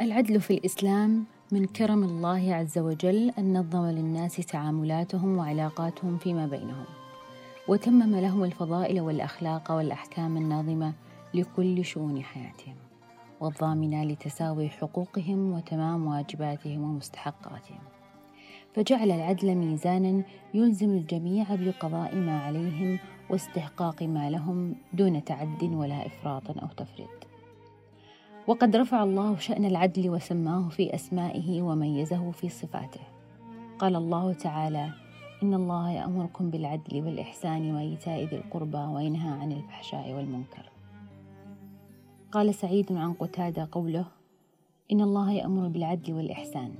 العدل في الإسلام من كرم الله عز وجل أن نظم للناس تعاملاتهم وعلاقاتهم فيما بينهم وتمم لهم الفضائل والأخلاق والأحكام الناظمة لكل شؤون حياتهم والضامنة لتساوي حقوقهم وتمام واجباتهم ومستحقاتهم. فجعل العدل ميزانا يلزم الجميع بقضاء ما عليهم واستحقاق ما لهم دون تعد ولا إفراط أو تفريط. وقد رفع الله شأن العدل وسماه في أسمائه وميزه في صفاته. قال الله تعالى إن الله يأمركم بالعدل والإحسان وإيتاء ذي القربى وينهى عن الفحشاء والمنكر. قال سعيد عن قتادة قوله إن الله يأمر بالعدل والإحسان.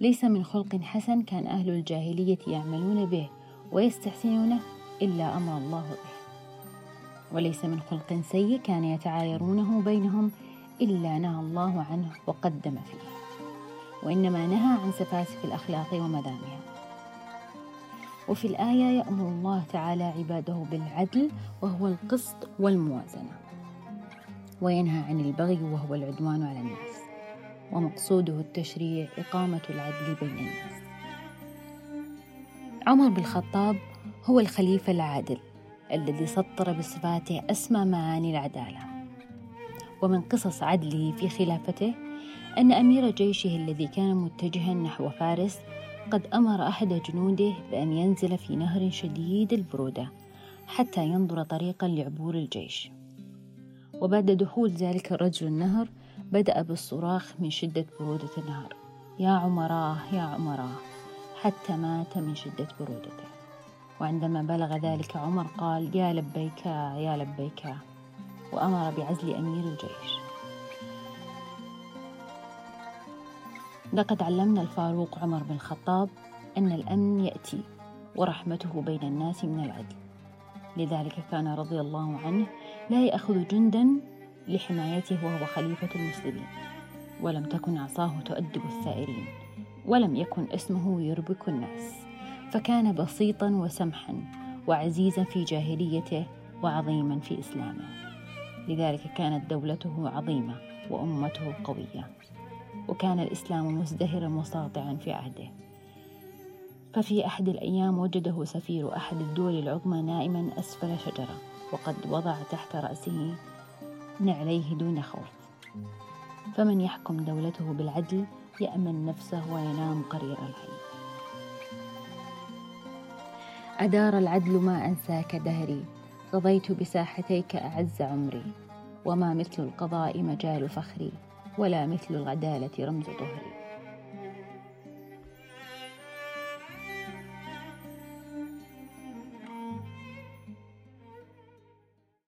ليس من خلق حسن كان أهل الجاهلية يعملون به ويستحسنونه إلا أمر الله به. وليس من خلق سيء كان يتعايرونه بينهم إلا نهى الله عنه وقدم فيه. وإنما نهى عن سفاسف الأخلاق ومدامها. وفي الآية يأمر الله تعالى عباده بالعدل وهو القسط والموازنة. وينهى عن البغي وهو العدوان على الناس. ومقصوده التشريع إقامة العدل بين الناس. عمر بن الخطاب هو الخليفة العادل. الذي سطر بصفاته أسمى معاني العدالة. ومن قصص عدله في خلافته أن أمير جيشه الذي كان متجها نحو فارس قد أمر أحد جنوده بأن ينزل في نهر شديد البرودة حتى ينظر طريقا لعبور الجيش. وبعد دخول ذلك الرجل النهر بدأ بالصراخ من شدة برودة النهر. يا عمراه يا عمراه حتى مات من شدة برودته. وعندما بلغ ذلك عمر قال يا لبيك يا لبيك. وأمر بعزل أمير الجيش. لقد علمنا الفاروق عمر بن الخطاب أن الأمن يأتي ورحمته بين الناس من العدل. لذلك كان رضي الله عنه لا يأخذ جندا لحمايته وهو خليفة المسلمين ولم تكن عصاه تؤدب الثائرين ولم يكن اسمه يربك الناس. فكان بسيطا وسمحا وعزيزا في جاهليته وعظيما في إسلامه. لذلك كانت دولته عظيمة وأمته قوية وكان الإسلام مزدهرا وساطعا في عهده. ففي أحد الأيام وجده سفير أحد الدول العظمى نائما أسفل شجرة وقد وضع تحت رأسه نعليه دون خوف. فمن يحكم دولته بالعدل يأمن نفسه وينام قرير الحي. أدار العدل ما أنساك دهري قضيت بساحتيك أعز عمري. وما مثل القضاء مجال فخري ولا مثل العدالة رمز ظهري